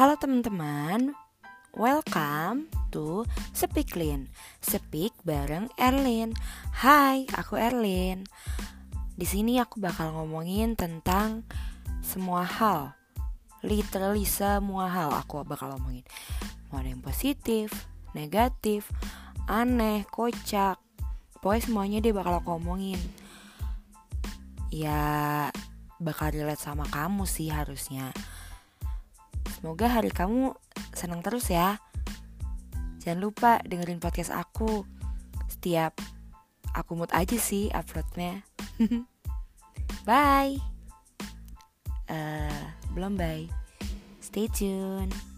Halo teman-teman, welcome to Speak Clean. Speak bareng Erlin. Hai, aku Erlin. Di sini aku bakal ngomongin tentang semua hal. Literally semua hal aku bakal ngomongin. Mau ada yang positif, negatif, aneh, kocak. Pokoknya semuanya dia bakal aku ngomongin. Ya bakal relate sama kamu sih harusnya. Semoga hari kamu senang terus ya. Jangan lupa dengerin podcast aku. Setiap aku mood aja sih uploadnya. bye. Uh, belum bye. Stay tune.